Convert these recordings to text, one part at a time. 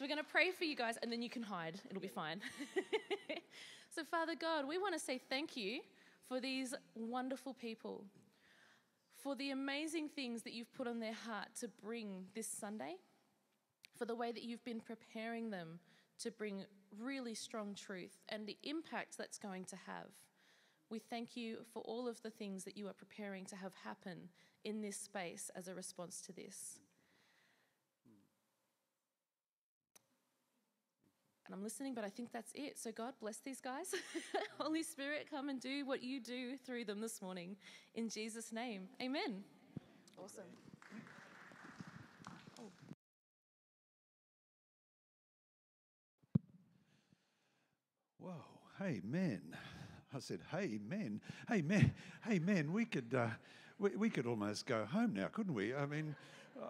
So we're going to pray for you guys and then you can hide. It'll be fine. so, Father God, we want to say thank you for these wonderful people, for the amazing things that you've put on their heart to bring this Sunday, for the way that you've been preparing them to bring really strong truth and the impact that's going to have. We thank you for all of the things that you are preparing to have happen in this space as a response to this. And I'm listening, but I think that's it. So, God, bless these guys. Holy Spirit, come and do what you do through them this morning. In Jesus' name, amen. Awesome. Whoa, hey, men. I said, hey, men. Hey, men. Hey, men, we could, uh, we, we could almost go home now, couldn't we? I mean,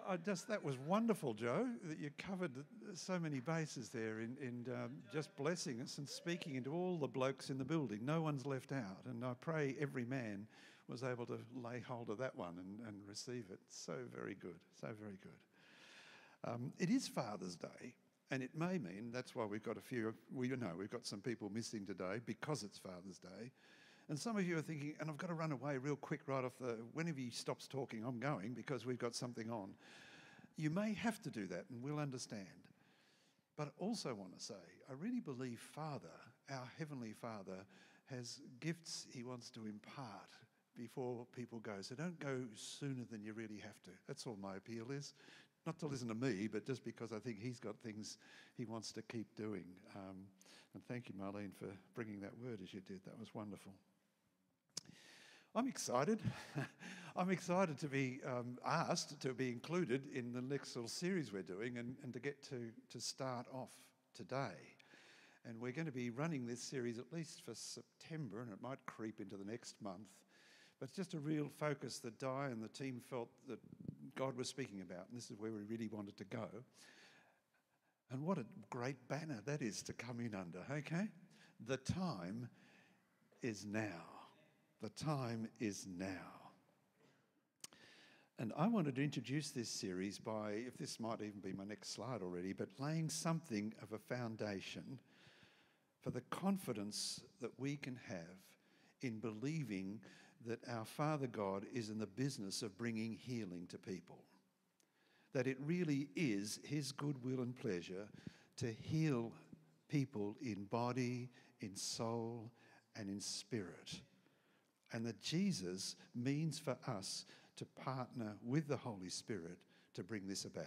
I just that was wonderful, Joe. That you covered so many bases there in, in um, just blessing us and speaking into all the blokes in the building. No one's left out, and I pray every man was able to lay hold of that one and, and receive it. So very good, so very good. Um, it is Father's Day, and it may mean that's why we've got a few. We you know we've got some people missing today because it's Father's Day. And some of you are thinking, and I've got to run away real quick right off the, whenever he stops talking, I'm going because we've got something on. You may have to do that and we'll understand. But I also want to say, I really believe Father, our Heavenly Father, has gifts he wants to impart before people go. So don't go sooner than you really have to. That's all my appeal is. Not to listen to me, but just because I think he's got things he wants to keep doing. Um, and thank you, Marlene, for bringing that word as you did. That was wonderful. I'm excited. I'm excited to be um, asked to be included in the next little series we're doing and, and to get to, to start off today. And we're going to be running this series at least for September, and it might creep into the next month. But it's just a real focus that Di and the team felt that God was speaking about, and this is where we really wanted to go. And what a great banner that is to come in under, okay? The time is now. The time is now. And I wanted to introduce this series by, if this might even be my next slide already, but laying something of a foundation for the confidence that we can have in believing that our Father God is in the business of bringing healing to people. That it really is His goodwill and pleasure to heal people in body, in soul, and in spirit and that Jesus means for us to partner with the Holy Spirit to bring this about.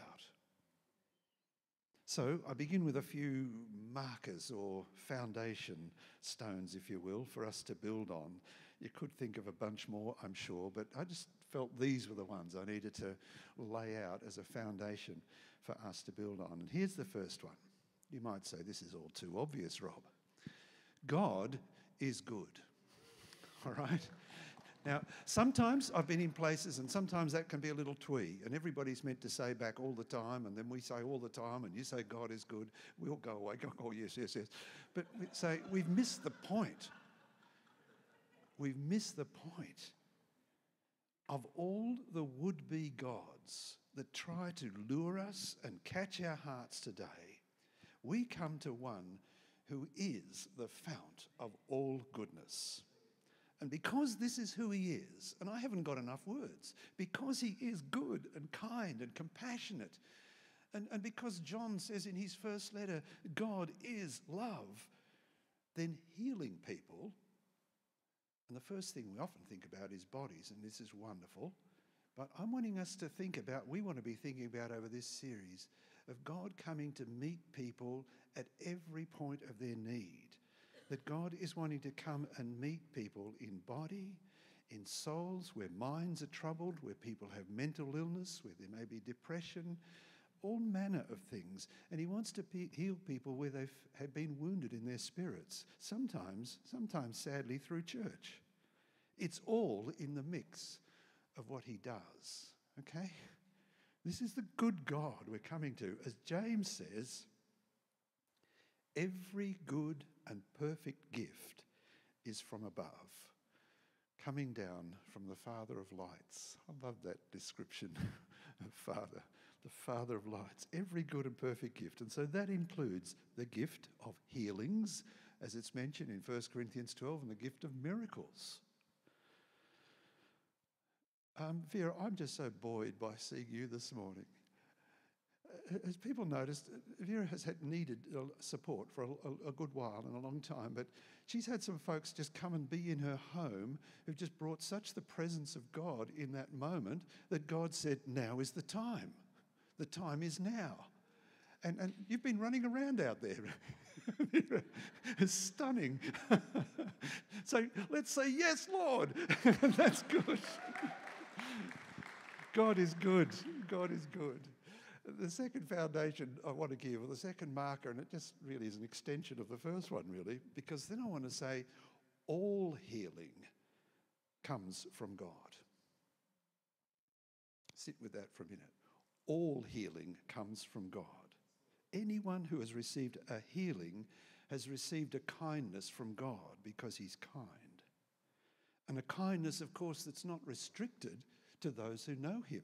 So I begin with a few markers or foundation stones, if you will, for us to build on. You could think of a bunch more, I'm sure, but I just felt these were the ones I needed to lay out as a foundation for us to build on. And here's the first one. You might say, This is all too obvious, Rob. God is good. All right? Now, sometimes I've been in places and sometimes that can be a little twee, and everybody's meant to say back all the time, and then we say all the time, and you say God is good. We all go away, go, oh, yes, yes, yes. But we say we've missed the point. We've missed the point. Of all the would be gods that try to lure us and catch our hearts today, we come to one who is the fount of all goodness. And because this is who he is, and I haven't got enough words, because he is good and kind and compassionate, and, and because John says in his first letter, God is love, then healing people, and the first thing we often think about is bodies, and this is wonderful. But I'm wanting us to think about, we want to be thinking about over this series of God coming to meet people at every point of their need that God is wanting to come and meet people in body, in souls, where minds are troubled, where people have mental illness, where there may be depression, all manner of things. And He wants to be, heal people where they have been wounded in their spirits, sometimes, sometimes sadly through church. It's all in the mix of what He does, okay? This is the good God we're coming to. As James says, every good and perfect gift is from above, coming down from the Father of lights. I love that description of Father, the Father of lights, every good and perfect gift. And so that includes the gift of healings, as it's mentioned in 1 Corinthians 12, and the gift of miracles. Um, Vera, I'm just so buoyed by seeing you this morning. Uh, as people noticed, Vera has had needed support for a, a, a, good while and a long time, but she's had some folks just come and be in her home who've just brought such the presence of God in that moment that God said, Now is the time. The time is now. And, and you've been running around out there. stunning. so let's say, Yes, Lord. That's good. God is good. God is good. The second foundation I want to give, or the second marker, and it just really is an extension of the first one, really, because then I want to say all healing comes from God. Sit with that for a minute. All healing comes from God. Anyone who has received a healing has received a kindness from God because he's kind. And a kindness, of course, that's not restricted to those who know him.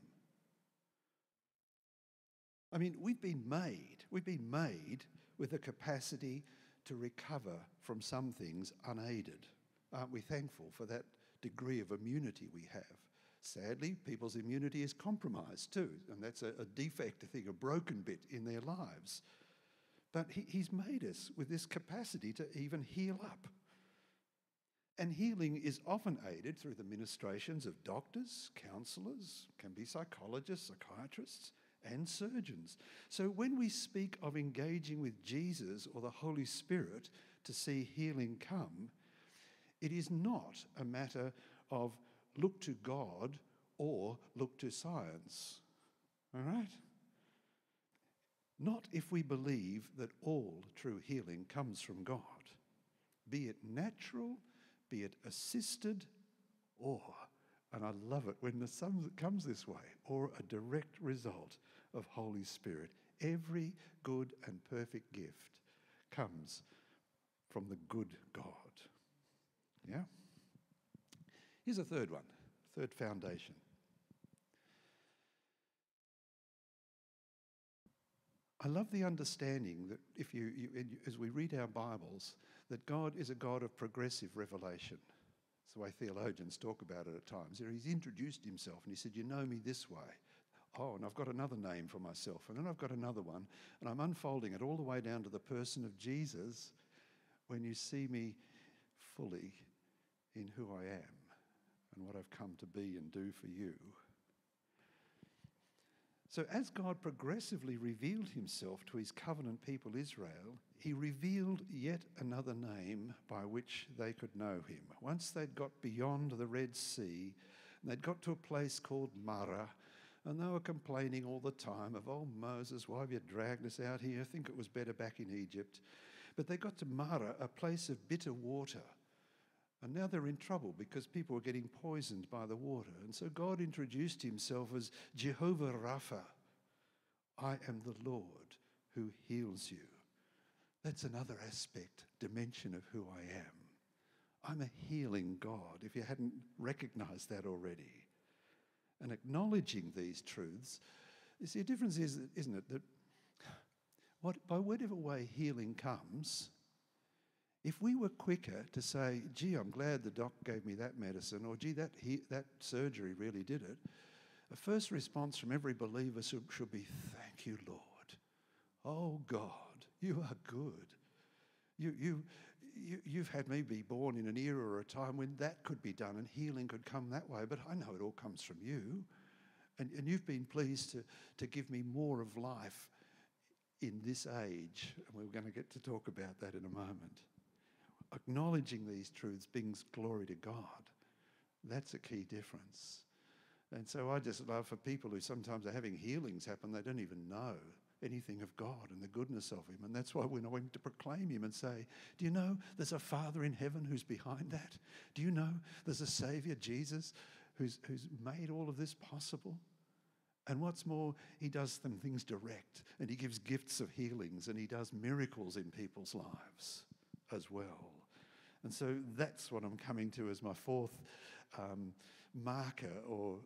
I mean, we've been made, we've been made with a capacity to recover from some things unaided. Aren't we thankful for that degree of immunity we have? Sadly, people's immunity is compromised too, and that's a, a defect, a thing, a broken bit in their lives. But he, He's made us with this capacity to even heal up. And healing is often aided through the ministrations of doctors, counselors, can be psychologists, psychiatrists, and surgeons. So when we speak of engaging with Jesus or the Holy Spirit to see healing come, it is not a matter of look to God or look to science. All right? Not if we believe that all true healing comes from God, be it natural be it assisted or, and I love it when the sum comes this way, or a direct result of Holy Spirit. Every good and perfect gift comes from the good God. Yeah? Here's a third one, third foundation. I love the understanding that if you, you, as we read our Bibles, that God is a God of progressive revelation. That's the way theologians talk about it at times. He's introduced himself and he said, You know me this way. Oh, and I've got another name for myself, and then I've got another one, and I'm unfolding it all the way down to the person of Jesus when you see me fully in who I am and what I've come to be and do for you. So, as God progressively revealed himself to his covenant people Israel, he revealed yet another name by which they could know him. Once they'd got beyond the Red Sea, they'd got to a place called Marah, and they were complaining all the time of, oh, Moses, why have you dragged us out here? I think it was better back in Egypt. But they got to Marah, a place of bitter water. And now they're in trouble because people were getting poisoned by the water. And so God introduced himself as Jehovah Rapha. I am the Lord who heals you. That's another aspect, dimension of who I am. I'm a healing God, if you hadn't recognized that already. And acknowledging these truths, you see, the difference is, isn't it, that what, by whatever way healing comes, if we were quicker to say, gee, I'm glad the doc gave me that medicine, or gee, that, he, that surgery really did it, the first response from every believer should, should be, thank you, Lord. Oh, God, you are good. You, you, you, you've had me be born in an era or a time when that could be done and healing could come that way, but I know it all comes from you. And, and you've been pleased to, to give me more of life in this age. And we're going to get to talk about that in a moment acknowledging these truths brings glory to God. That's a key difference. And so I just love for people who sometimes are having healings happen, they don't even know anything of God and the goodness of Him. And that's why we're going to proclaim Him and say, Do you know there's a Father in heaven who's behind that? Do you know there's a Savior, Jesus, who's, who's made all of this possible? And what's more, He does some things direct and He gives gifts of healings and He does miracles in people's lives as well. And so that's what I'm coming to as my fourth um, marker or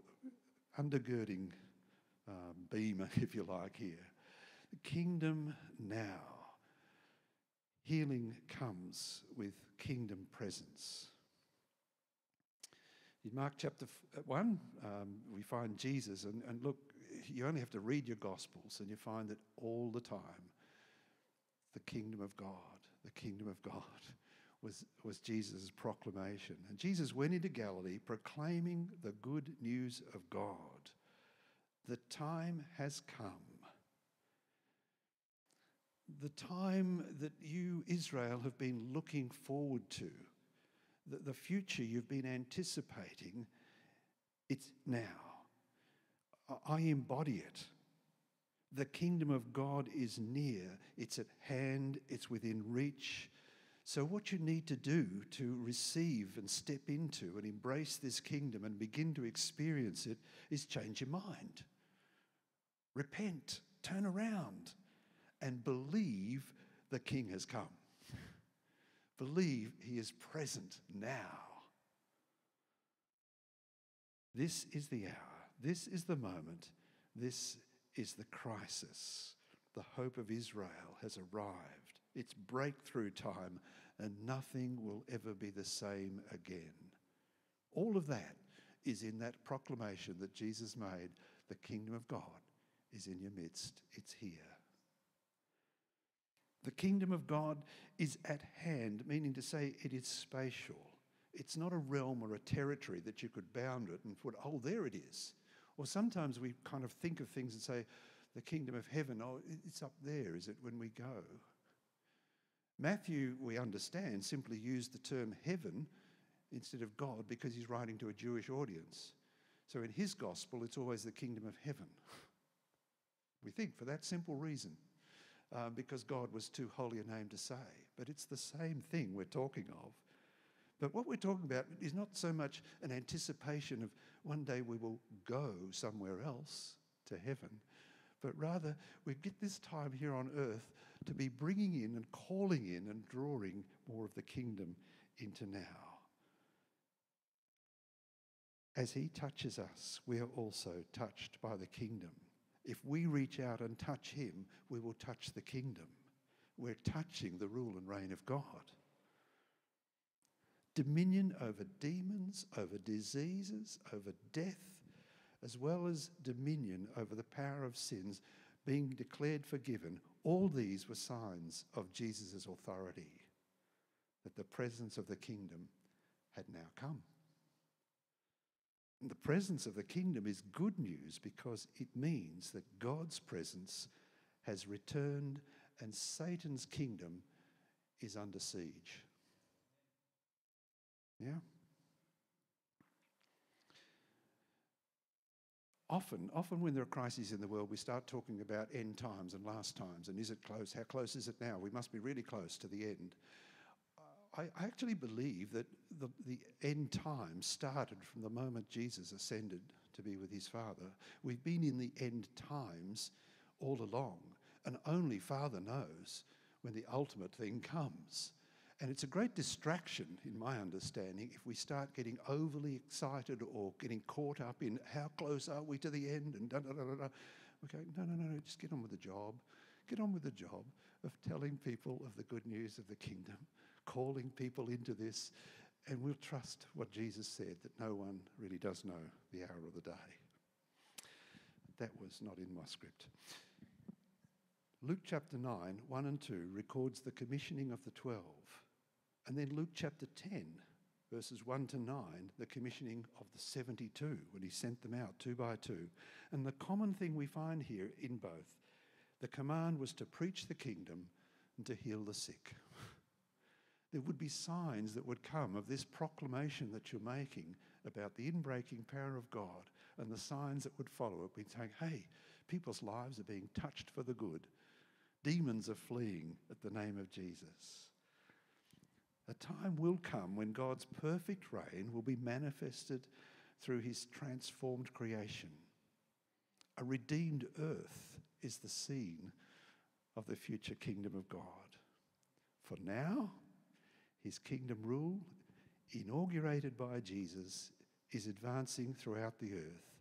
undergirding um, beam, if you like, here. Kingdom now. Healing comes with kingdom presence. In Mark chapter uh, 1, um, we find Jesus, and, and look, you only have to read your Gospels, and you find that all the time, the kingdom of God, the kingdom of God was, was Jesus' proclamation. And Jesus went into Galilee proclaiming the good news of God. The time has come. The time that you, Israel, have been looking forward to, the, the future you've been anticipating, it's now. I embody it. The kingdom of God is near, it's at hand, it's within reach. So, what you need to do to receive and step into and embrace this kingdom and begin to experience it is change your mind. Repent, turn around, and believe the king has come. believe he is present now. This is the hour. This is the moment. This is the crisis. The hope of Israel has arrived. It's breakthrough time, and nothing will ever be the same again. All of that is in that proclamation that Jesus made the kingdom of God is in your midst, it's here. The kingdom of God is at hand, meaning to say it is spatial. It's not a realm or a territory that you could bound it and put, oh, there it is. Or sometimes we kind of think of things and say, the kingdom of heaven, oh, it's up there, is it, when we go? Matthew, we understand, simply used the term heaven instead of God because he's writing to a Jewish audience. So in his gospel, it's always the kingdom of heaven. We think for that simple reason, uh, because God was too holy a name to say. But it's the same thing we're talking of. But what we're talking about is not so much an anticipation of one day we will go somewhere else to heaven, but rather we get this time here on earth to be bringing in and calling in and drawing more of the kingdom into now. As He touches us, we are also touched by the kingdom. If we reach out and touch Him, we will touch the kingdom. We're touching the rule and reign of God dominion over demons, over diseases, over death, as well as dominion over the power of sins, being declared forgiven. All these were signs of Jesus' authority, that the presence of the kingdom had now come. The presence of the kingdom is good news because it means that God's presence has returned and Satan's kingdom is under siege. Yeah? Often, often when there are crises in the world, we start talking about end times and last times, and is it close? How close is it now? We must be really close to the end. I, I actually believe that the, the end times started from the moment Jesus ascended to be with his Father. We've been in the end times all along, and only Father knows when the ultimate thing comes. And it's a great distraction, in my understanding, if we start getting overly excited or getting caught up in how close are we to the end and da da da da. da. We go, no, no, no, no, just get on with the job. Get on with the job of telling people of the good news of the kingdom, calling people into this, and we'll trust what Jesus said that no one really does know the hour of the day. That was not in my script. Luke chapter 9, 1 and 2 records the commissioning of the twelve. And then Luke chapter 10, verses 1 to 9, the commissioning of the 72 when he sent them out two by two. And the common thing we find here in both the command was to preach the kingdom and to heal the sick. There would be signs that would come of this proclamation that you're making about the inbreaking power of God and the signs that would follow it. We'd saying, hey, people's lives are being touched for the good. Demons are fleeing at the name of Jesus. A time will come when God's perfect reign will be manifested through his transformed creation. A redeemed earth is the scene of the future kingdom of God. For now, his kingdom rule, inaugurated by Jesus, is advancing throughout the earth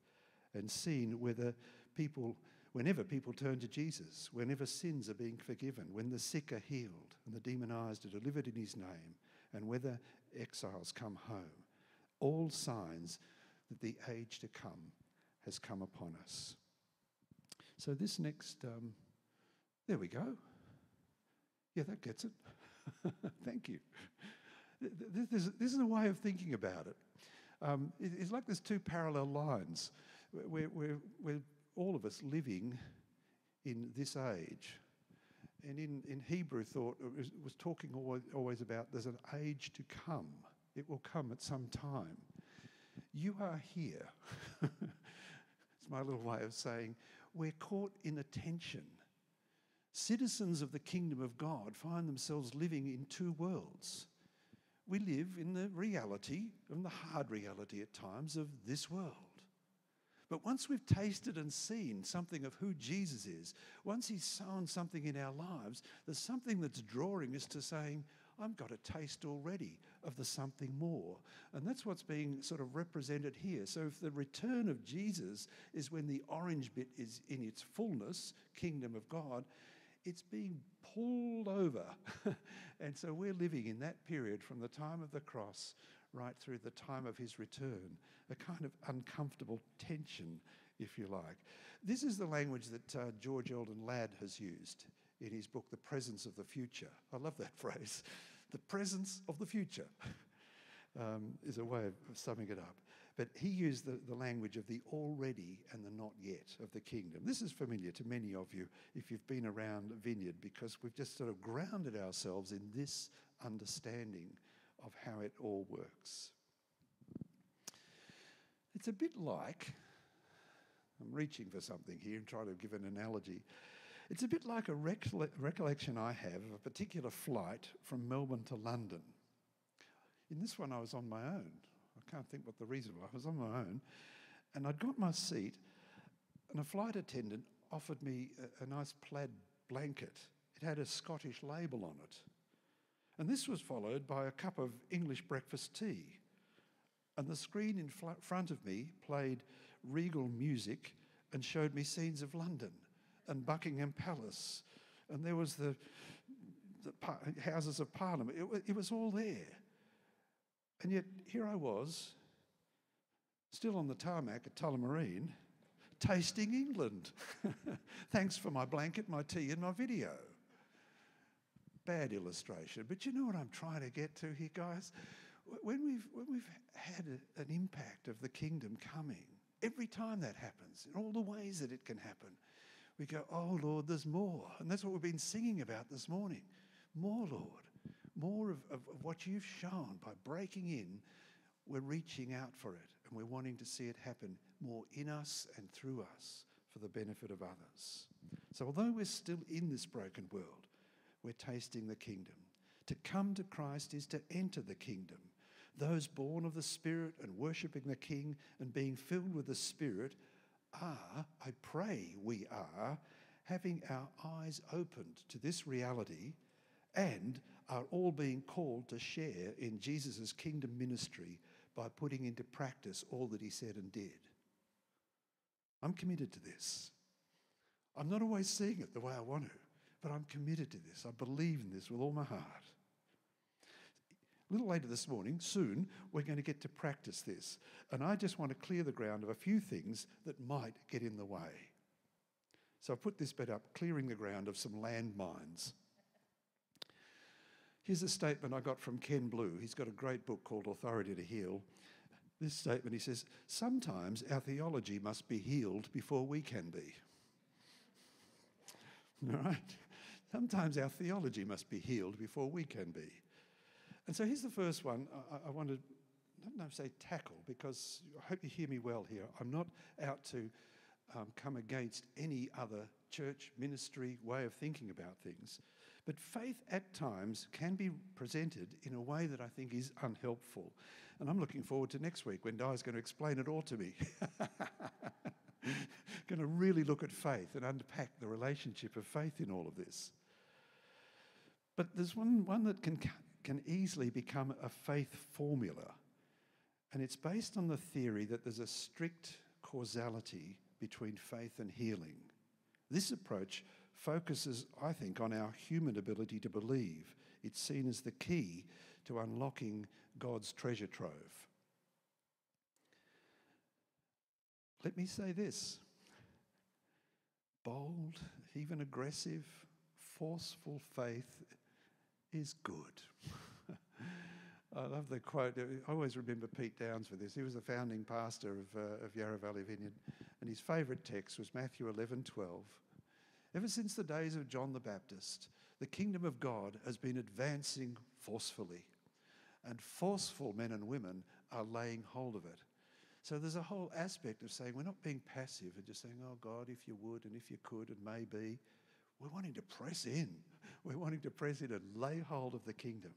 and seen whether people, whenever people turn to Jesus, whenever sins are being forgiven, when the sick are healed and the demonized are delivered in his name, and whether exiles come home, all signs that the age to come has come upon us. So, this next, um, there we go. Yeah, that gets it. Thank you. This, this, is a way of thinking about it. Um. It's like there's two parallel lines. We're, we're, we're all of us living in this age. And in, in Hebrew thought, it was, talking always, always about there's an age to come. It will come at some time. You are here. it's my little way of saying we're caught in attention. Citizens of the kingdom of God find themselves living in two worlds. We live in the reality, in the hard reality at times, of this world. But once we've tasted and seen something of who Jesus is, once He's sown something in our lives, there's something that's drawing us to saying, I've got a taste already of the something more. And that's what's being sort of represented here. So if the return of Jesus is when the orange bit is in its fullness, kingdom of God, it's being pulled over. and so we're living in that period from the time of the cross right through the time of his return, a kind of uncomfortable tension, if you like. This is the language that uh, George Eldon Ladd has used in his book, The Presence of the Future. I love that phrase. The presence of the future um, is a way of summing it up. But he used the, the language of the already and the not yet of the kingdom. This is familiar to many of you if you've been around Vineyard because we've just sort of grounded ourselves in this understanding of how it all works. It's a bit like, I'm reaching for something here and trying to give an analogy. It's a bit like a recollection I have of a particular flight from Melbourne to London. In this one, I was on my own. Can't think what the reason was. I was on my own, and I'd got my seat, and a flight attendant offered me a, a nice plaid blanket. It had a Scottish label on it. And this was followed by a cup of English breakfast tea. And the screen in fl- front of me played regal music and showed me scenes of London and Buckingham Palace. And there was the, the par- Houses of Parliament. It, it was all there. And yet, here I was, still on the tarmac at Tullamarine, tasting England. Thanks for my blanket, my tea, and my video. Bad illustration, but you know what I'm trying to get to here, guys? When we've, when we've had an impact of the kingdom coming, every time that happens, in all the ways that it can happen, we go, Oh Lord, there's more. And that's what we've been singing about this morning. More, Lord more of, of, of what you've shown by breaking in, we're reaching out for it and we're wanting to see it happen more in us and through us for the benefit of others. So, although we're still in this broken world, we're tasting the kingdom. To come to Christ is to enter the kingdom. Those born of the Spirit and worshipping the King and being filled with the Spirit are, I pray we are, having our eyes opened to this reality and are all being called to share in Jesus' kingdom ministry by putting into practice all that he said and did. I'm committed to this. I'm not always seeing it the way I want to, but I'm committed to this. I believe in this with all my heart. A little later this morning, soon, we're going to get to practice this. And I just want to clear the ground of a few things that might get in the way. So I put this bit up, clearing the ground of some landmines. Here's a statement I got from Ken Blue. He's got a great book called Authority to Heal. This statement he says, Sometimes our theology must be healed before we can be. All right? Sometimes our theology must be healed before we can be. And so here's the first one I, I want to, I don't know, say tackle, because I hope you hear me well here. I'm not out to um, come against any other church, ministry, way of thinking about things. But faith at times can be presented in a way that I think is unhelpful. And I'm looking forward to next week when Di's going to explain it all to me. going to really look at faith and unpack the relationship of faith in all of this. But there's one, one that can, can easily become a faith formula. And it's based on the theory that there's a strict causality between faith and healing. This approach focuses, I think, on our human ability to believe. It's seen as the key to unlocking God's treasure trove. Let me say this bold, even aggressive, forceful faith is good. I love the quote. I always remember Pete Downs for this. He was the founding pastor of, uh, of Yarra Valley Vineyard, and his favourite text was Matthew 11 12. Ever since the days of John the Baptist, the kingdom of God has been advancing forcefully, and forceful men and women are laying hold of it. So there's a whole aspect of saying we're not being passive and just saying, oh God, if you would and if you could and maybe. We're wanting to press in. We're wanting to press in and lay hold of the kingdom.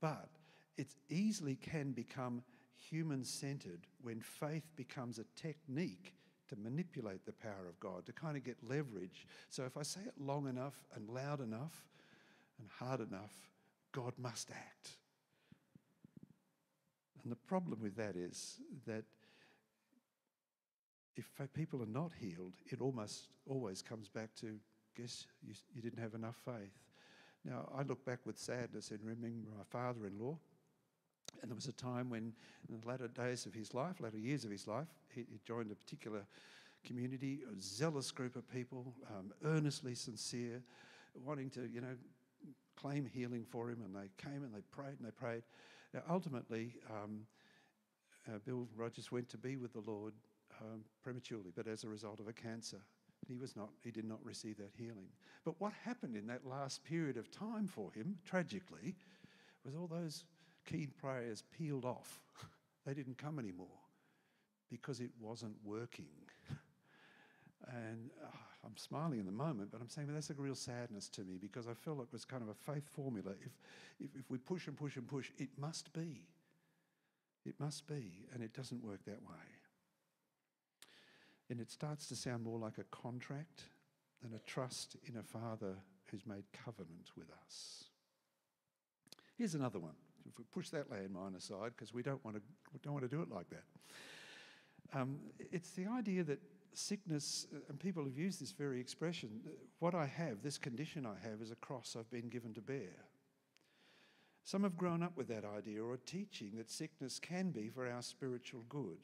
But it easily can become human centered when faith becomes a technique to manipulate the power of God, to kind of get leverage. So if I say it long enough and loud enough and hard enough, God must act. And the problem with that is that if people are not healed, it almost always comes back to, guess you, you didn't have enough faith. Now, I look back with sadness and remember my father in law and there was a time when, in the latter days of his life, latter years of his life, he, he joined a particular community, a zealous group of people, um, earnestly sincere, wanting to, you know, claim healing for him. And they came and they prayed and they prayed. Now, ultimately, um, uh, Bill Rogers went to be with the Lord um, prematurely, but as a result of a cancer. He was not, he did not receive that healing. But what happened in that last period of time for him, tragically, was all those keen prayers peeled off. they didn't come anymore because it wasn't working. and uh, I'm smiling in the moment, but I'm saying well, that's a real sadness to me because I felt it was kind of a faith formula. If, if, if we push and push and push, it must be. It must be, and it doesn't work that way. And it starts to sound more like a contract than a trust in a Father who's made covenant with us. Here's another one if we push that landmine aside, because we don't want to don't want to do it like that. Um, it's the idea that sickness, uh, and people have used this very expression. Uh, what I have, this condition I have, is a cross I've been given to bear. Some have grown up with that idea or a teaching that sickness can be for our spiritual good.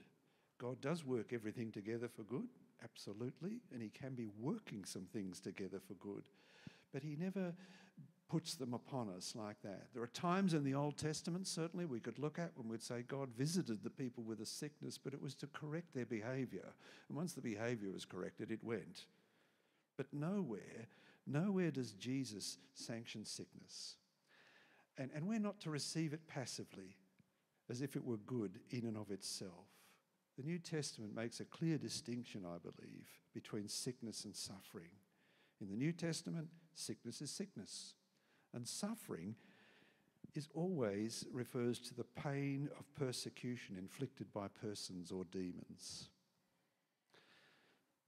God does work everything together for good, absolutely, and He can be working some things together for good. But He never puts them upon us like that. There are times in the Old Testament, certainly, we could look at when we'd say God visited the people with a sickness, but it was to correct their behavior. And once the behavior was corrected, it went. But nowhere, nowhere does Jesus sanction sickness. And, and we're not to receive it passively, as if it were good in and of itself. The New Testament makes a clear distinction, I believe, between sickness and suffering. In the New Testament, sickness is sickness. And suffering is always refers to the pain of persecution inflicted by persons or demons.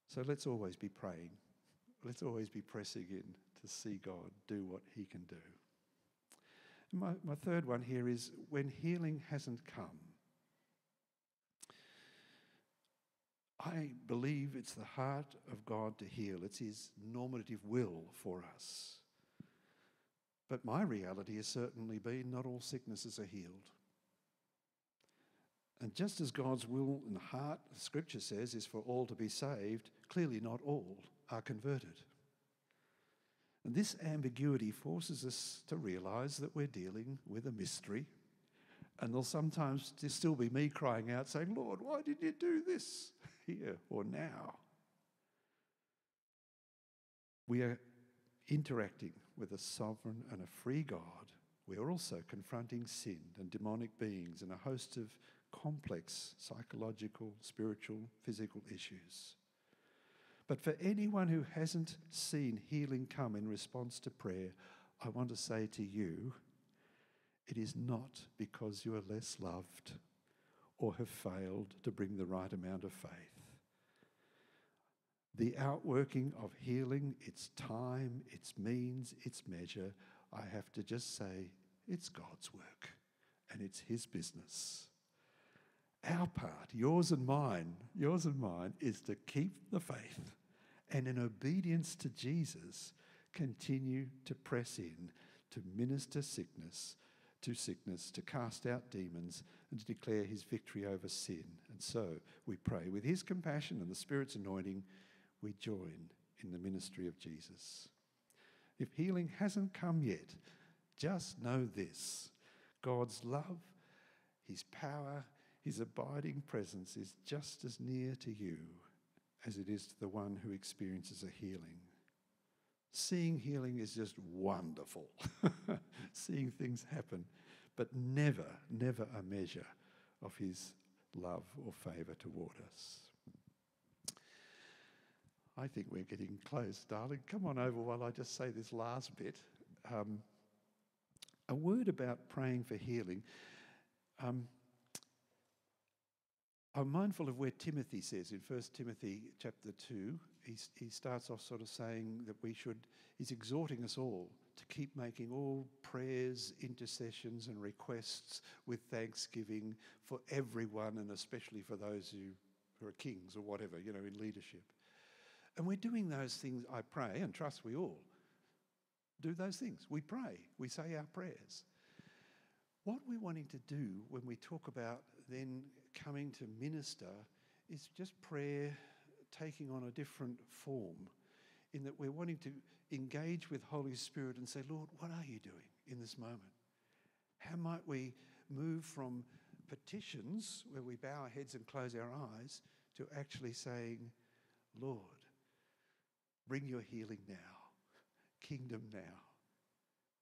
So let's always be praying. Let's always be pressing in to see God do what He can do. My, my third one here is when healing hasn't come. I believe it's the heart of God to heal. It's His normative will for us. But my reality has certainly been not all sicknesses are healed. And just as God's will and heart, Scripture says, is for all to be saved, clearly not all are converted. And this ambiguity forces us to realize that we're dealing with a mystery. And there'll sometimes still be me crying out, saying, Lord, why did you do this here or now? We are interacting with a sovereign and a free God, we are also confronting sin and demonic beings and a host of complex psychological, spiritual, physical issues. But for anyone who hasn't seen healing come in response to prayer, I want to say to you, it is not because you are less loved or have failed to bring the right amount of faith the outworking of healing, its time, its means, its measure, I have to just say it's God's work and it's His business. our part, yours and mine, yours and mine, is to keep the faith and in obedience to Jesus, continue to press in to minister sickness to sickness, to cast out demons, and to declare his victory over sin. And so we pray with his compassion and the Spirit's anointing, we join in the ministry of Jesus. If healing hasn't come yet, just know this God's love, his power, his abiding presence is just as near to you as it is to the one who experiences a healing. Seeing healing is just wonderful. Seeing things happen, but never, never a measure of his love or favour toward us. I think we're getting close, darling. Come on over while I just say this last bit. Um, a word about praying for healing. Um, I'm mindful of where Timothy says in 1 Timothy chapter 2, he, he starts off sort of saying that we should, he's exhorting us all to keep making all prayers, intercessions, and requests with thanksgiving for everyone and especially for those who, who are kings or whatever, you know, in leadership. And we're doing those things, I pray, and trust we all do those things. We pray, we say our prayers. What we're wanting to do when we talk about then coming to minister is just prayer taking on a different form in that we're wanting to engage with Holy Spirit and say, Lord, what are you doing in this moment? How might we move from petitions where we bow our heads and close our eyes to actually saying, Lord, bring your healing now, kingdom now.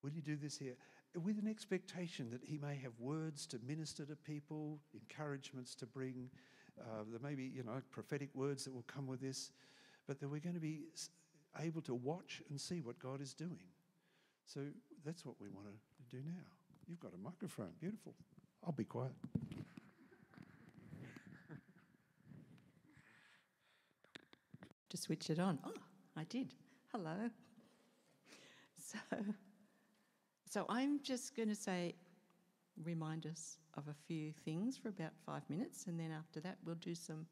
Will you do this here? with an expectation that he may have words to minister to people, encouragements to bring. Uh, there may be, you know, prophetic words that will come with this, but that we're going to be able to watch and see what God is doing. So that's what we want to do now. You've got a microphone. Beautiful. I'll be quiet. To switch it on. Oh, I did. Hello. So. So I'm just going to say, remind us of a few things for about five minutes, and then after that, we'll do some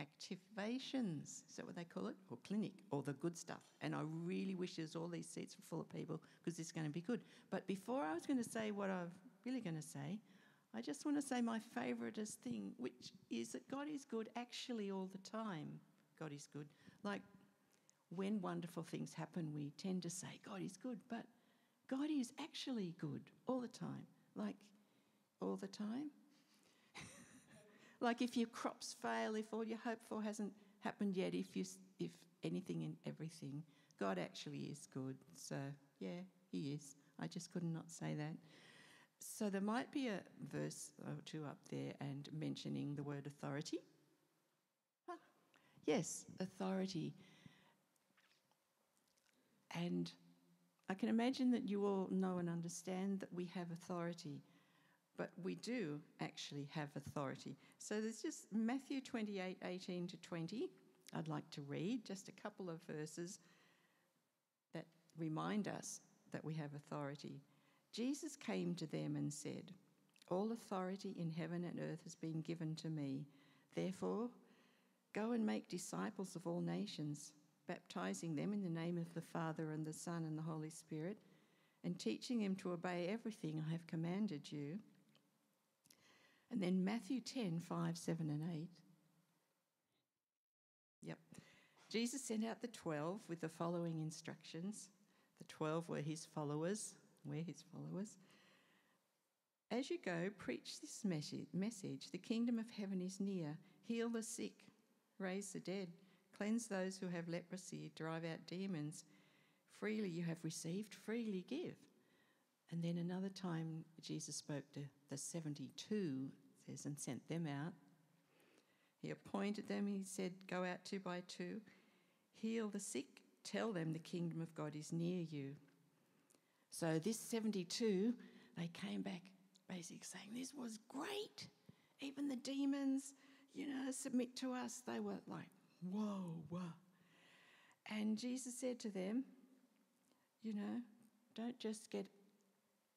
activations. Is that what they call it? Or clinic, or the good stuff. And I really wish there's all these seats full of people because it's going to be good. But before I was going to say what I'm really going to say, I just want to say my favouriteest thing, which is that God is good actually all the time. God is good. Like when wonderful things happen, we tend to say, God is good, but God is actually good all the time. Like, all the time? like, if your crops fail, if all you hope for hasn't happened yet, if, you, if anything and everything, God actually is good. So, yeah, He is. I just could not not say that. So, there might be a verse or two up there and mentioning the word authority. Yes, authority. And I can imagine that you all know and understand that we have authority, but we do actually have authority. So there's just Matthew 28 18 to 20. I'd like to read just a couple of verses that remind us that we have authority. Jesus came to them and said, All authority in heaven and earth has been given to me. Therefore, go and make disciples of all nations baptizing them in the name of the Father and the Son and the Holy Spirit, and teaching them to obey everything I have commanded you. And then Matthew 10 5, 7, and 8. Yep. Jesus sent out the 12 with the following instructions. The 12 were his followers. We're his followers. As you go, preach this message the kingdom of heaven is near. Heal the sick, raise the dead Cleanse those who have leprosy, drive out demons. Freely you have received, freely give. And then another time, Jesus spoke to the 72, says, and sent them out. He appointed them, he said, Go out two by two, heal the sick, tell them the kingdom of God is near you. So, this 72, they came back basically saying, This was great. Even the demons, you know, submit to us. They were like, Whoa, whoa. And Jesus said to them, You know, don't just get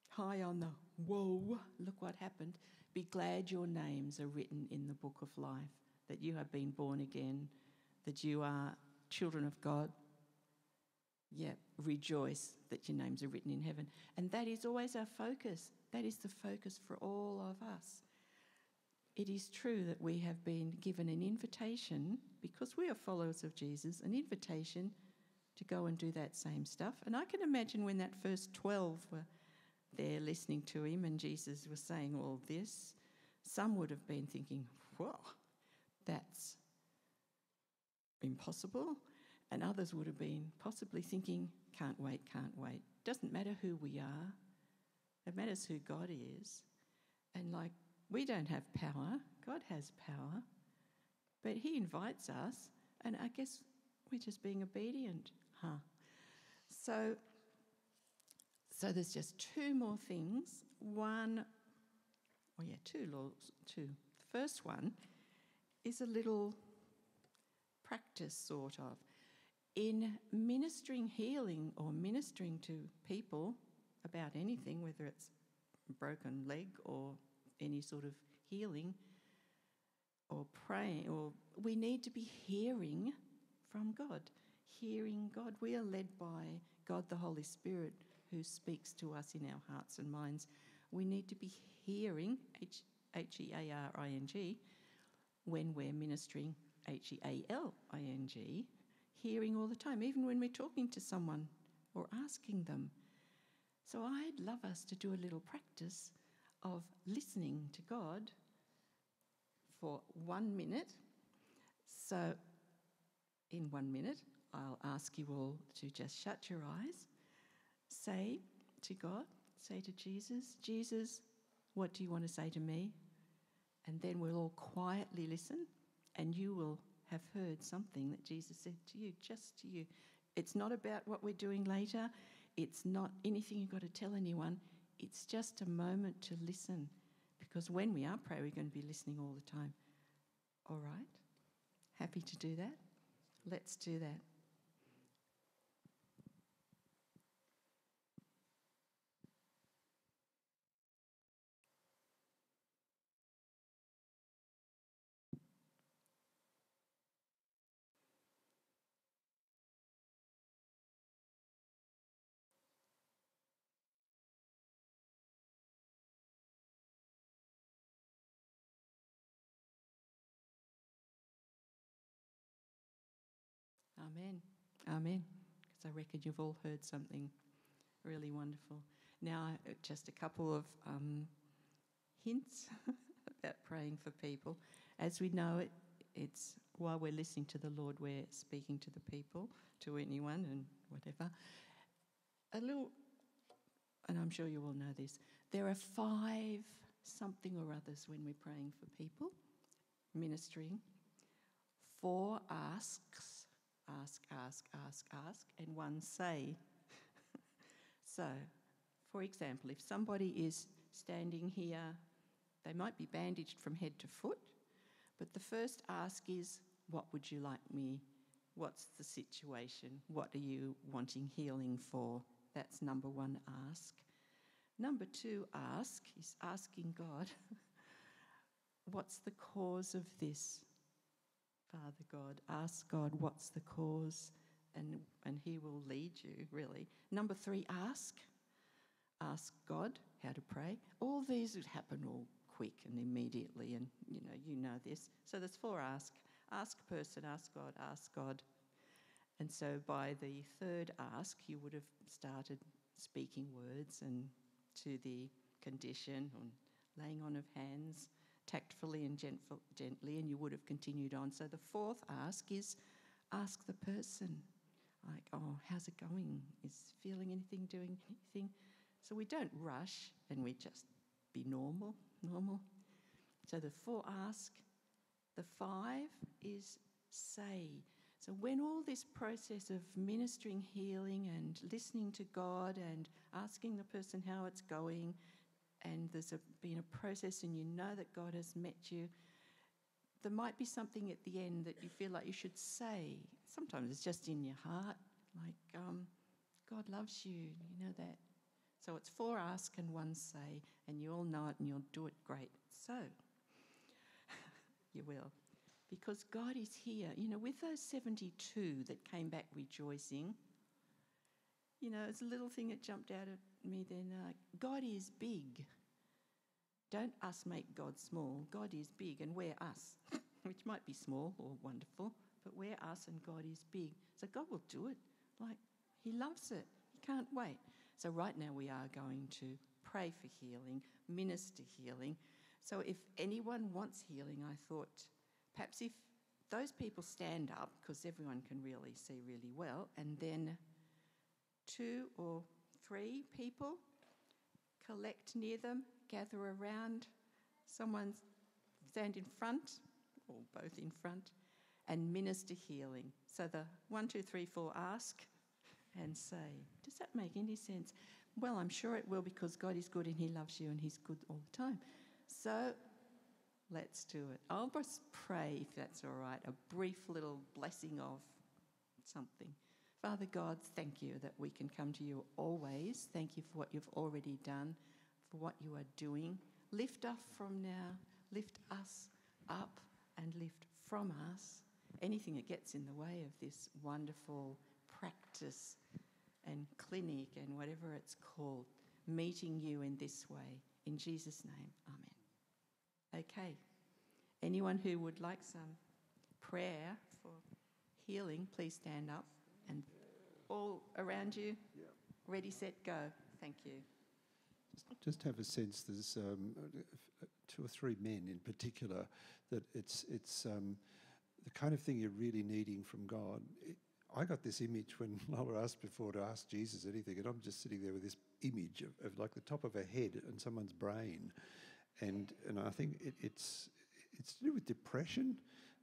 high on the whoa, look what happened. Be glad your names are written in the book of life, that you have been born again, that you are children of God. Yeah, rejoice that your names are written in heaven. And that is always our focus. That is the focus for all of us. It is true that we have been given an invitation, because we are followers of Jesus, an invitation to go and do that same stuff. And I can imagine when that first 12 were there listening to him and Jesus was saying all this, some would have been thinking, whoa, that's impossible. And others would have been possibly thinking, can't wait, can't wait. Doesn't matter who we are, it matters who God is. And like, we don't have power, God has power, but He invites us, and I guess we're just being obedient, huh? So, so there's just two more things. One, oh yeah, two laws, two. The first one is a little practice, sort of. In ministering healing or ministering to people about anything, whether it's broken leg or any sort of healing or praying, or we need to be hearing from God. Hearing God. We are led by God the Holy Spirit who speaks to us in our hearts and minds. We need to be hearing, H E A R I N G, when we're ministering, H E A L I N G, hearing all the time, even when we're talking to someone or asking them. So I'd love us to do a little practice of listening to God for one minute. So, in one minute, I'll ask you all to just shut your eyes, say to God, say to Jesus, Jesus, what do you want to say to me? And then we'll all quietly listen, and you will have heard something that Jesus said to you, just to you. It's not about what we're doing later, it's not anything you've got to tell anyone. It's just a moment to listen, because when we are praying, we're going to be listening all the time. All right? Happy to do that? Let's do that. Amen. Amen. Because I reckon you've all heard something really wonderful. Now, just a couple of um, hints about praying for people. As we know, it, it's while we're listening to the Lord, we're speaking to the people, to anyone and whatever. A little, and I'm sure you all know this, there are five something or others when we're praying for people, ministering. Four asks ask, ask, ask, ask, and one say. so, for example, if somebody is standing here, they might be bandaged from head to foot, but the first ask is, What would you like me? What's the situation? What are you wanting healing for? That's number one ask. Number two ask is asking God, What's the cause of this? Father God. Ask God what's the cause, and, and He will lead you, really. Number three, ask. Ask God how to pray. All these would happen all quick and immediately, and you know, you know this. So there's four ask. Ask person, ask God, ask God. And so by the third ask, you would have started speaking words and to the condition and laying on of hands tactfully and gently, and you would have continued on. So the fourth ask is ask the person, like, oh, how's it going? Is feeling anything, doing anything? So we don't rush and we just be normal, normal. So the four ask. The five is say. So when all this process of ministering healing and listening to God and asking the person how it's going and there's a, been a process and you know that God has met you, there might be something at the end that you feel like you should say. Sometimes it's just in your heart, like, um, God loves you, you know that. So it's four ask and one say, and you all know it and you'll do it great. So, you will. Because God is here. You know, with those 72 that came back rejoicing, you know, it's a little thing that jumped out at me then. Uh, God is big. Don't us make God small. God is big, and we're us, which might be small or wonderful, but we're us and God is big. So God will do it. Like, He loves it. He can't wait. So, right now, we are going to pray for healing, minister healing. So, if anyone wants healing, I thought perhaps if those people stand up, because everyone can really see really well, and then two or three people collect near them, gather around, someone stand in front, or both in front, and minister healing. So the one, two, three, four ask and say, Does that make any sense? Well, I'm sure it will because God is good and He loves you and He's good all the time. So let's do it. I'll just pray, if that's all right, a brief little blessing of something. Father God, thank you that we can come to you always. Thank you for what you've already done, for what you are doing. Lift us from now, lift us up, and lift from us anything that gets in the way of this wonderful practice and clinic and whatever it's called, meeting you in this way. In Jesus' name, Amen. Okay. Anyone who would like some prayer for healing, please stand up and all around you, ready, set, go. Thank you. Just have a sense there's um, two or three men in particular that it's, it's um, the kind of thing you're really needing from God. It, I got this image when Lola asked before to ask Jesus anything, and I'm just sitting there with this image of, of like the top of a head and someone's brain. And, and I think it, it's, it's to do with depression.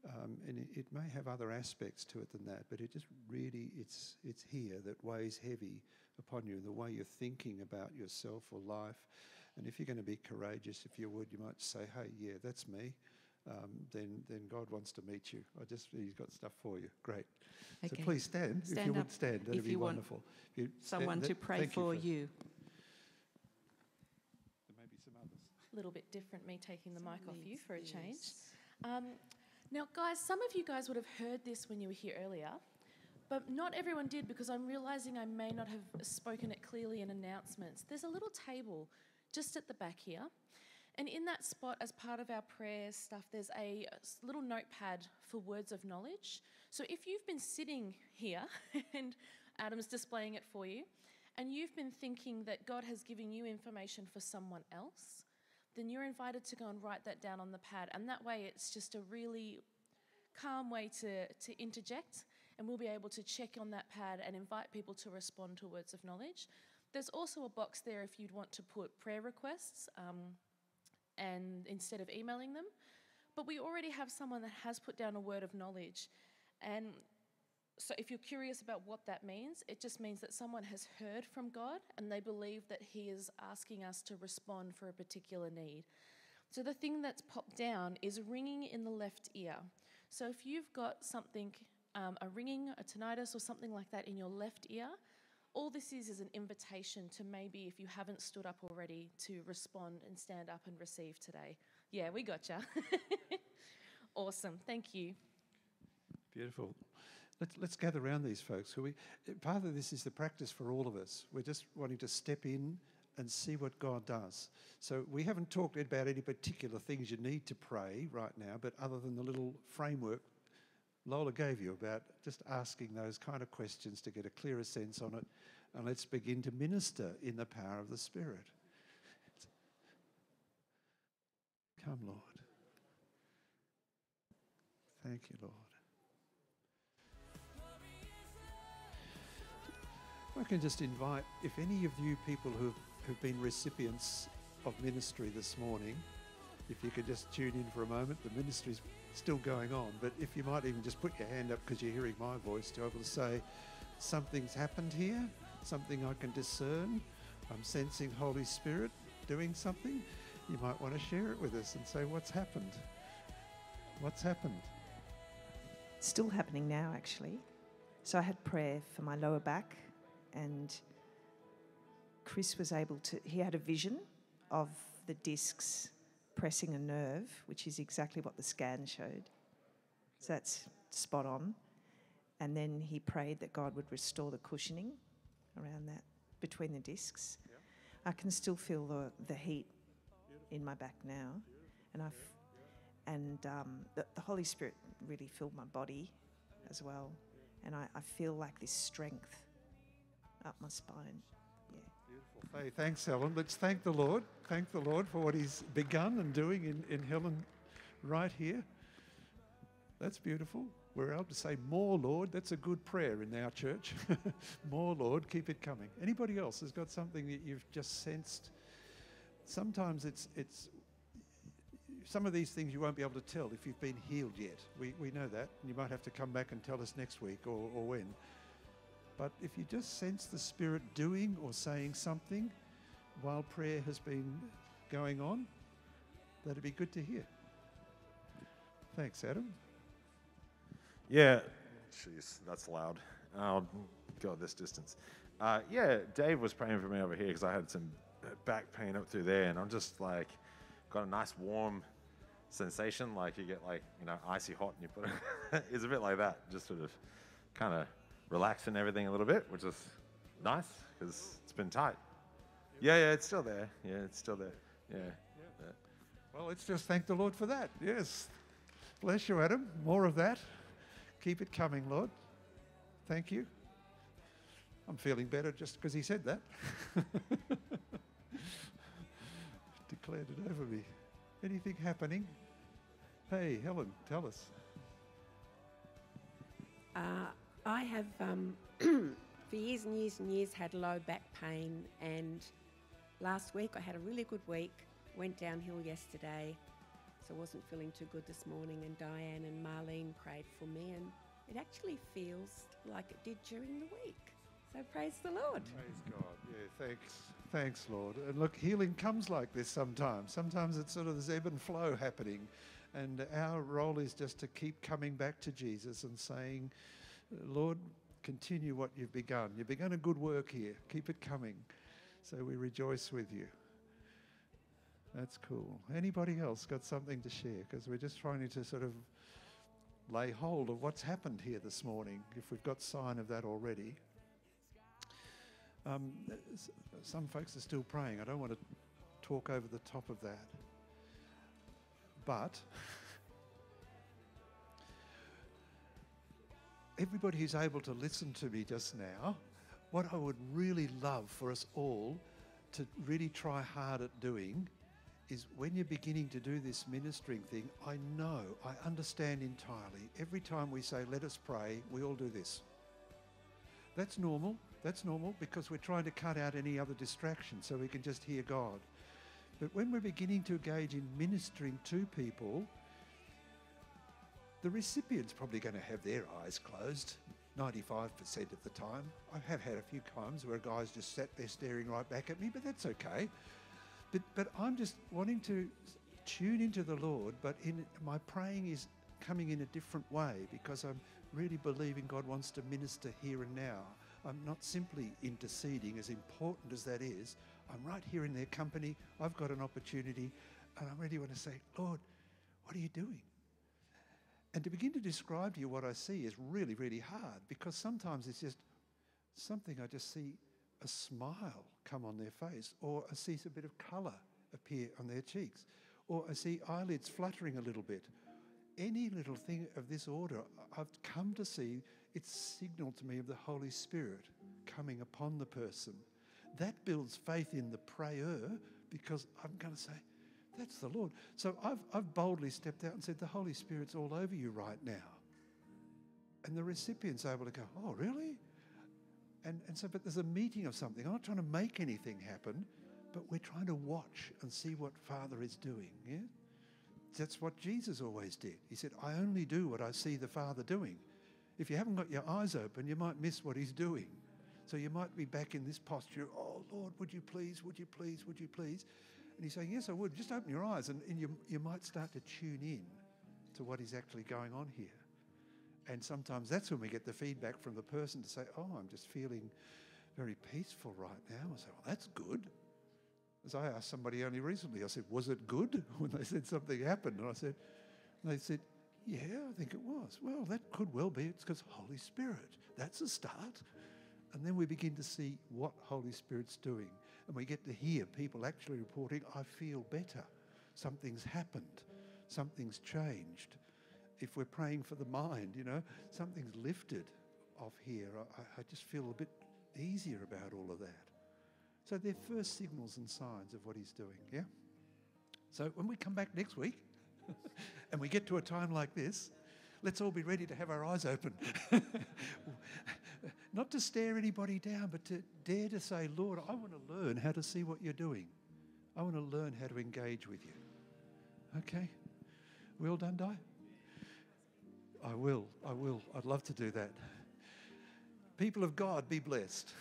Um, and it, it, may have other aspects to it than that, but it just really, it's, it's here that weighs heavy upon you, the way you're thinking about yourself or life. And if you're going to be courageous, if you would, you might say, hey, yeah, that's me. Um, then, then God wants to meet you. I just, He's got stuff for you. Great. Okay. So please stand, Stand if you up would stand. That'd if be you want wonderful. If you Someone stand- to pray thank for you. you. There may be some others. A little bit different, me taking the mic off you for a change. Um, now, guys, some of you guys would have heard this when you were here earlier, but not everyone did because I'm realizing I may not have spoken it clearly in announcements. There's a little table just at the back here. And in that spot, as part of our prayer stuff, there's a little notepad for words of knowledge. So if you've been sitting here and Adam's displaying it for you, and you've been thinking that God has given you information for someone else, then you're invited to go and write that down on the pad. And that way, it's just a really calm way to, to interject, and we'll be able to check on that pad and invite people to respond to words of knowledge. There's also a box there if you'd want to put prayer requests um, and instead of emailing them. But we already have someone that has put down a word of knowledge. And so if you're curious about what that means, it just means that someone has heard from God and they believe that He is asking us to respond for a particular need. So the thing that's popped down is ringing in the left ear. So if you've got something, um, a ringing, a tinnitus, or something like that in your left ear, all this is is an invitation to maybe, if you haven't stood up already, to respond and stand up and receive today. Yeah, we gotcha. awesome. Thank you. Beautiful. Let's, let's gather around these folks. Who we, uh, part of this is the practice for all of us. We're just wanting to step in and see what God does. So we haven't talked about any particular things you need to pray right now, but other than the little framework Lola gave you about just asking those kind of questions to get a clearer sense on it, and let's begin to minister in the power of the Spirit. Come, Lord. Thank you, Lord. I can just invite, if any of you people who've, who've been recipients of ministry this morning, if you could just tune in for a moment, the ministry's still going on, but if you might even just put your hand up because you're hearing my voice to be able to say, something's happened here, something I can discern, I'm sensing Holy Spirit doing something, you might want to share it with us and say, what's happened? What's happened? still happening now actually. So I had prayer for my lower back and Chris was able to, he had a vision of the discs pressing a nerve, which is exactly what the scan showed. So that's spot on. And then he prayed that God would restore the cushioning around that, between the discs. I can still feel the, the heat in my back now. And I've, and um, the, the Holy Spirit really filled my body as well. And I, I feel like this strength up my spine. Yeah. Beautiful. Hey, thanks, Helen. Let's thank the Lord. Thank the Lord for what He's begun and doing in, in Helen right here. That's beautiful. We're able to say, More, Lord. That's a good prayer in our church. More, Lord. Keep it coming. Anybody else has got something that you've just sensed? Sometimes it's, it's some of these things you won't be able to tell if you've been healed yet. We, we know that. You might have to come back and tell us next week or, or when. But if you just sense the Spirit doing or saying something while prayer has been going on, that'd be good to hear. Thanks, Adam. Yeah, jeez, that's loud. I'll go this distance. Uh, yeah, Dave was praying for me over here because I had some back pain up through there, and I'm just like got a nice warm sensation, like you get like you know icy hot, and you put it. it's a bit like that, just sort of kind of relaxing everything a little bit, which is nice because it's been tight. Yeah, yeah, it's still there. Yeah, it's still there. Yeah. yeah. Well, let's just thank the Lord for that. Yes. Bless you, Adam. More of that. Keep it coming, Lord. Thank you. I'm feeling better just because he said that. Declared it over me. Anything happening? Hey, Helen, tell us. Uh, I have, um, for years and years and years, had low back pain, and last week I had a really good week. Went downhill yesterday, so I wasn't feeling too good this morning. And Diane and Marlene prayed for me, and it actually feels like it did during the week. So praise the Lord. Praise God. Yeah, thanks. Thanks, Lord. And look, healing comes like this sometimes. Sometimes it's sort of this ebb and flow happening. And our role is just to keep coming back to Jesus and saying, Lord, continue what you've begun. You've begun a good work here. Keep it coming. So we rejoice with you. That's cool. Anybody else got something to share? Because we're just trying to sort of lay hold of what's happened here this morning, if we've got sign of that already. Um, some folks are still praying. I don't want to talk over the top of that. But everybody who's able to listen to me just now, what I would really love for us all to really try hard at doing is when you're beginning to do this ministering thing, I know, I understand entirely. Every time we say, let us pray, we all do this. That's normal. That's normal because we're trying to cut out any other distraction so we can just hear God. But when we're beginning to engage in ministering to people, the recipient's probably going to have their eyes closed 95% of the time. I have had a few times where guy's just sat there staring right back at me, but that's okay. But, but I'm just wanting to tune into the Lord, but in my praying is coming in a different way because I'm really believing God wants to minister here and now. I'm not simply interceding, as important as that is. I'm right here in their company. I've got an opportunity, and I really want to say, Lord, what are you doing? And to begin to describe to you what I see is really, really hard because sometimes it's just something I just see a smile come on their face, or I see a bit of colour appear on their cheeks, or I see eyelids fluttering a little bit. Any little thing of this order, I've come to see it's signaled to me of the Holy Spirit coming upon the person. That builds faith in the prayer because I'm going to say, that's the Lord. So I've, I've boldly stepped out and said, the Holy Spirit's all over you right now. And the recipient's able to go, oh, really? And, and so, but there's a meeting of something. I'm not trying to make anything happen, but we're trying to watch and see what Father is doing. Yeah? That's what Jesus always did. He said, I only do what I see the Father doing. If you haven't got your eyes open, you might miss what He's doing. So you might be back in this posture, oh Lord, would you please, would you please, would you please? And he's saying, Yes, I would. Just open your eyes and, and you, you might start to tune in to what is actually going on here. And sometimes that's when we get the feedback from the person to say, Oh, I'm just feeling very peaceful right now. I said, Well, that's good. As I asked somebody only recently, I said, Was it good when they said something happened? And I said, and they said, Yeah, I think it was. Well, that could well be. It's because Holy Spirit. That's a start. And then we begin to see what Holy Spirit's doing. And we get to hear people actually reporting, I feel better. Something's happened. Something's changed. If we're praying for the mind, you know, something's lifted off here. I, I just feel a bit easier about all of that. So they're first signals and signs of what he's doing, yeah? So when we come back next week and we get to a time like this, let's all be ready to have our eyes open. Not to stare anybody down, but to dare to say, Lord, I want to learn how to see what you're doing. I want to learn how to engage with you. Okay? Will done, Di? I will. I will. I'd love to do that. People of God, be blessed.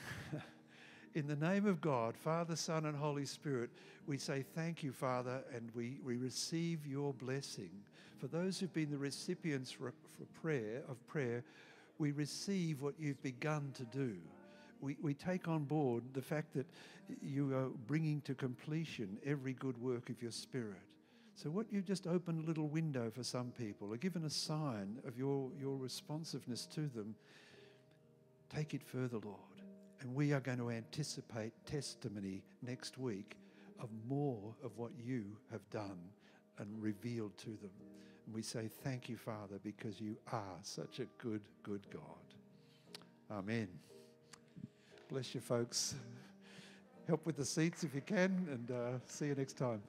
In the name of God, Father, Son, and Holy Spirit, we say thank you, Father, and we, we receive your blessing. For those who've been the recipients for, for prayer of prayer, we receive what you've begun to do. We, we take on board the fact that you are bringing to completion every good work of your Spirit. So, what you've just opened a little window for some people, or given a sign of your, your responsiveness to them, take it further, Lord. And we are going to anticipate testimony next week of more of what you have done and revealed to them. And we say, Thank you, Father, because you are such a good, good God. Amen. Bless you, folks. Help with the seats if you can, and uh, see you next time.